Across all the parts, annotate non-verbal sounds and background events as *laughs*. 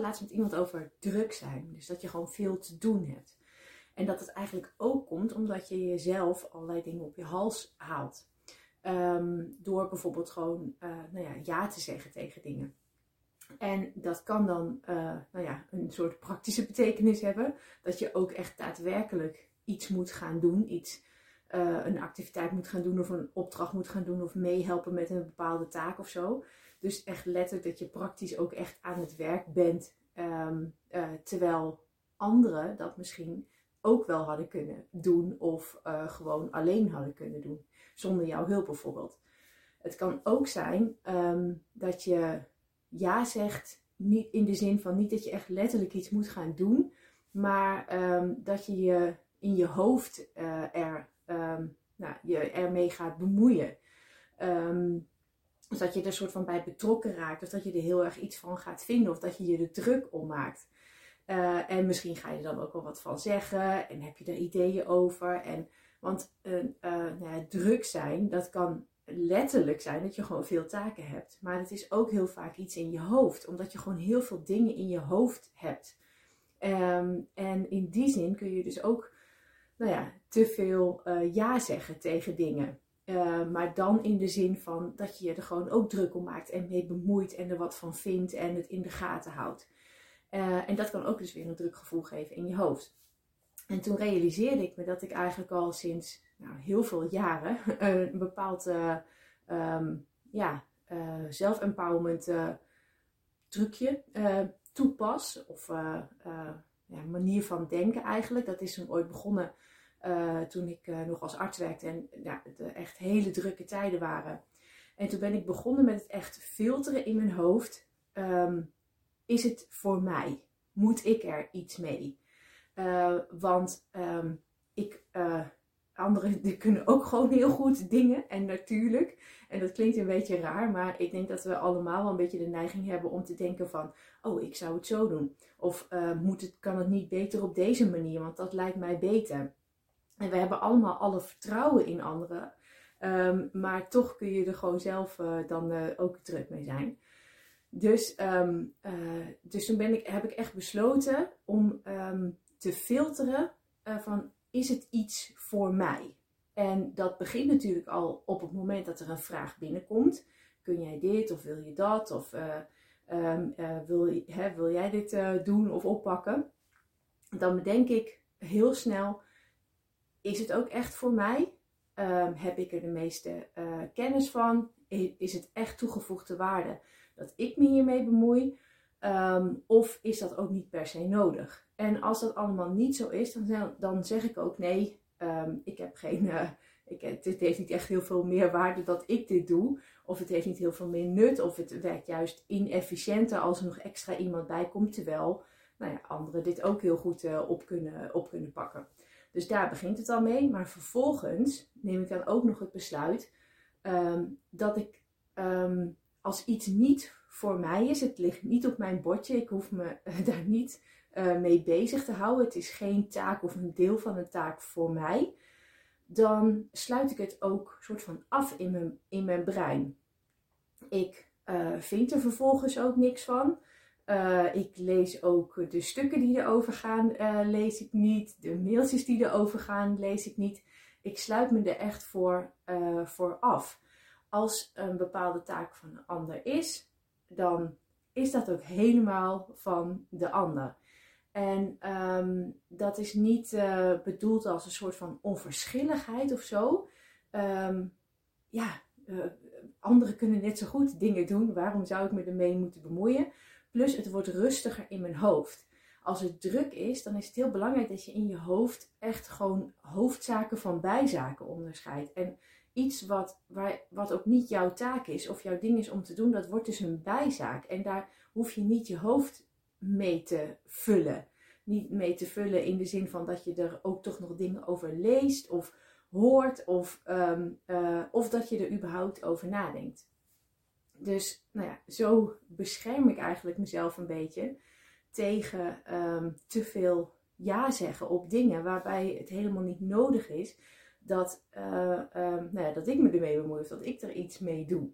laatst met iemand over druk zijn. Dus dat je gewoon veel te doen hebt. En dat het eigenlijk ook komt omdat je jezelf allerlei dingen op je hals haalt. Ehm, door bijvoorbeeld gewoon uh, nou ja, ja te zeggen tegen dingen. En dat kan dan uh, nou ja, een soort praktische betekenis hebben. Dat je ook echt daadwerkelijk iets moet gaan doen. Iets, uh, een activiteit moet gaan doen of een opdracht moet gaan doen of meehelpen met een bepaalde taak of zo. Dus echt letterlijk dat je praktisch ook echt aan het werk bent. Um, uh, terwijl anderen dat misschien ook wel hadden kunnen doen of uh, gewoon alleen hadden kunnen doen. Zonder jouw hulp bijvoorbeeld. Het kan ook zijn um, dat je ja zegt, niet in de zin van niet dat je echt letterlijk iets moet gaan doen, maar um, dat je je in je hoofd uh, er, nou, je ermee gaat bemoeien. Um, dat je er soort van bij betrokken raakt, of dat je er heel erg iets van gaat vinden, of dat je je er druk om maakt. Uh, en misschien ga je er dan ook wel wat van zeggen en heb je er ideeën over. En, want uh, nou ja, druk zijn, dat kan letterlijk zijn dat je gewoon veel taken hebt. Maar het is ook heel vaak iets in je hoofd, omdat je gewoon heel veel dingen in je hoofd hebt. Um, en in die zin kun je dus ook nou ja, te veel uh, ja zeggen tegen dingen. Uh, maar dan in de zin van dat je je er gewoon ook druk om maakt en mee bemoeit en er wat van vindt en het in de gaten houdt. Uh, en dat kan ook dus weer een druk gevoel geven in je hoofd. En toen realiseerde ik me dat ik eigenlijk al sinds nou, heel veel jaren *laughs* een bepaald uh, um, ja, zelf-empowerment trucje toepas. Of ja, manier van denken eigenlijk. Dat is toen ooit begonnen toen ik nog als arts werkte en ja, de echt hele drukke tijden waren. En toen ben ik begonnen met het echt filteren in mijn hoofd. Um, is het voor mij? Moet ik er iets mee? Want um, ik, anderen die kunnen ook gewoon heel goed dingen. En natuurlijk, en dat klinkt een beetje raar, maar ik denk dat we allemaal wel een beetje de neiging hebben om te denken van, oh, ik zou het zo doen. Of moet het, kan het niet beter op deze manier, want dat lijkt mij beter. En we hebben allemaal alle vertrouwen in anderen. Um, maar toch kun je er gewoon zelf dan ook druk mee zijn. Dus, um, dus toen ben ik, heb ik echt besloten om um, te filteren van is het iets voor mij? En dat begint natuurlijk al op het moment dat er een vraag binnenkomt. Kun jij dit of wil je dat? Of wil, hè, wil jij dit doen of oppakken? Dan bedenk ik heel snel, is het ook echt voor mij? Um, heb ik er de meeste kennis van? Is het echt toegevoegde waarde dat ik me hiermee bemoei? Um, of is dat ook niet per se nodig? En als dat allemaal niet zo is, dan, dan zeg ik ook nee, um, ik heb geen, uh, ik, het, het, heeft niet echt heel veel meer waarde dat ik dit doe. Of het heeft niet heel veel meer nut. Of het werkt juist inefficiënter als er nog extra iemand bij komt. Terwijl nou ja, anderen dit ook heel goed op, kunnen, op kunnen pakken. Dus daar begint het al mee. Maar vervolgens neem ik dan ook nog het besluit um, dat ik um, als iets niet voor mij is, het ligt niet op mijn bordje, ik hoef me *laughs* daar niet uh, mee bezig te houden, het is geen taak of een deel van een taak voor mij, dan sluit ik het ook soort van af in mijn, in mijn brein. Ik uh, vind er vervolgens ook niks van. Uh, ik lees ook de stukken die erover gaan, lees ik niet. De mailtjes die erover gaan, lees ik niet. Ik sluit me er echt voor, voor af. Als een bepaalde taak van een ander is, dan is dat ook helemaal van de ander. En um, dat is niet bedoeld als een soort van onverschilligheid of zo. Um, ja, anderen kunnen net zo goed dingen doen. Waarom zou ik me ermee moeten bemoeien? Plus, het wordt rustiger in mijn hoofd. Als het druk is, dan is het heel belangrijk dat je in je hoofd echt gewoon hoofdzaken van bijzaken onderscheidt. En iets wat, waar, wat ook niet jouw taak is of jouw ding is om te doen, dat wordt dus een bijzaak. En daar hoef je niet je hoofd mee te vullen. Niet mee te vullen in de zin van dat je er ook toch nog dingen over leest of hoort of, um, uh, of dat je er überhaupt over nadenkt. Dus nou ja, zo bescherm ik eigenlijk mezelf een beetje tegen um, te veel ja zeggen op dingen waarbij het helemaal niet nodig is dat, uh, uh, nou ja, dat ik me ermee bemoei of dat ik er iets mee doe.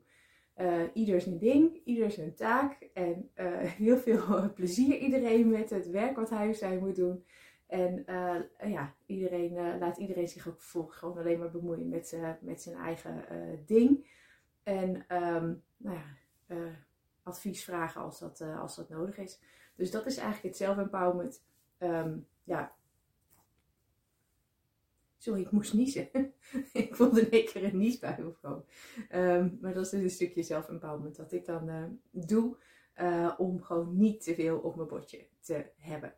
Uh, ieder zijn ding, ieder zijn taak. En *laughs* heel veel *laughs* plezier iedereen met het werk wat hij of zij moet doen. En ja, iedereen, laat iedereen zich ook gewoon alleen maar bemoeien met, met zijn eigen ding. En ehm, nou ja, advies vragen als dat, als dat nodig is. Dus dat is eigenlijk het self-empowerment. Um, ja. Sorry, ik moest niezen. *laughs* ik voelde een keer een niesbui opkomen. Um, maar dat is dus een stukje self-empowerment dat ik dan uh, doe. Om gewoon niet te veel op mijn bordje te hebben.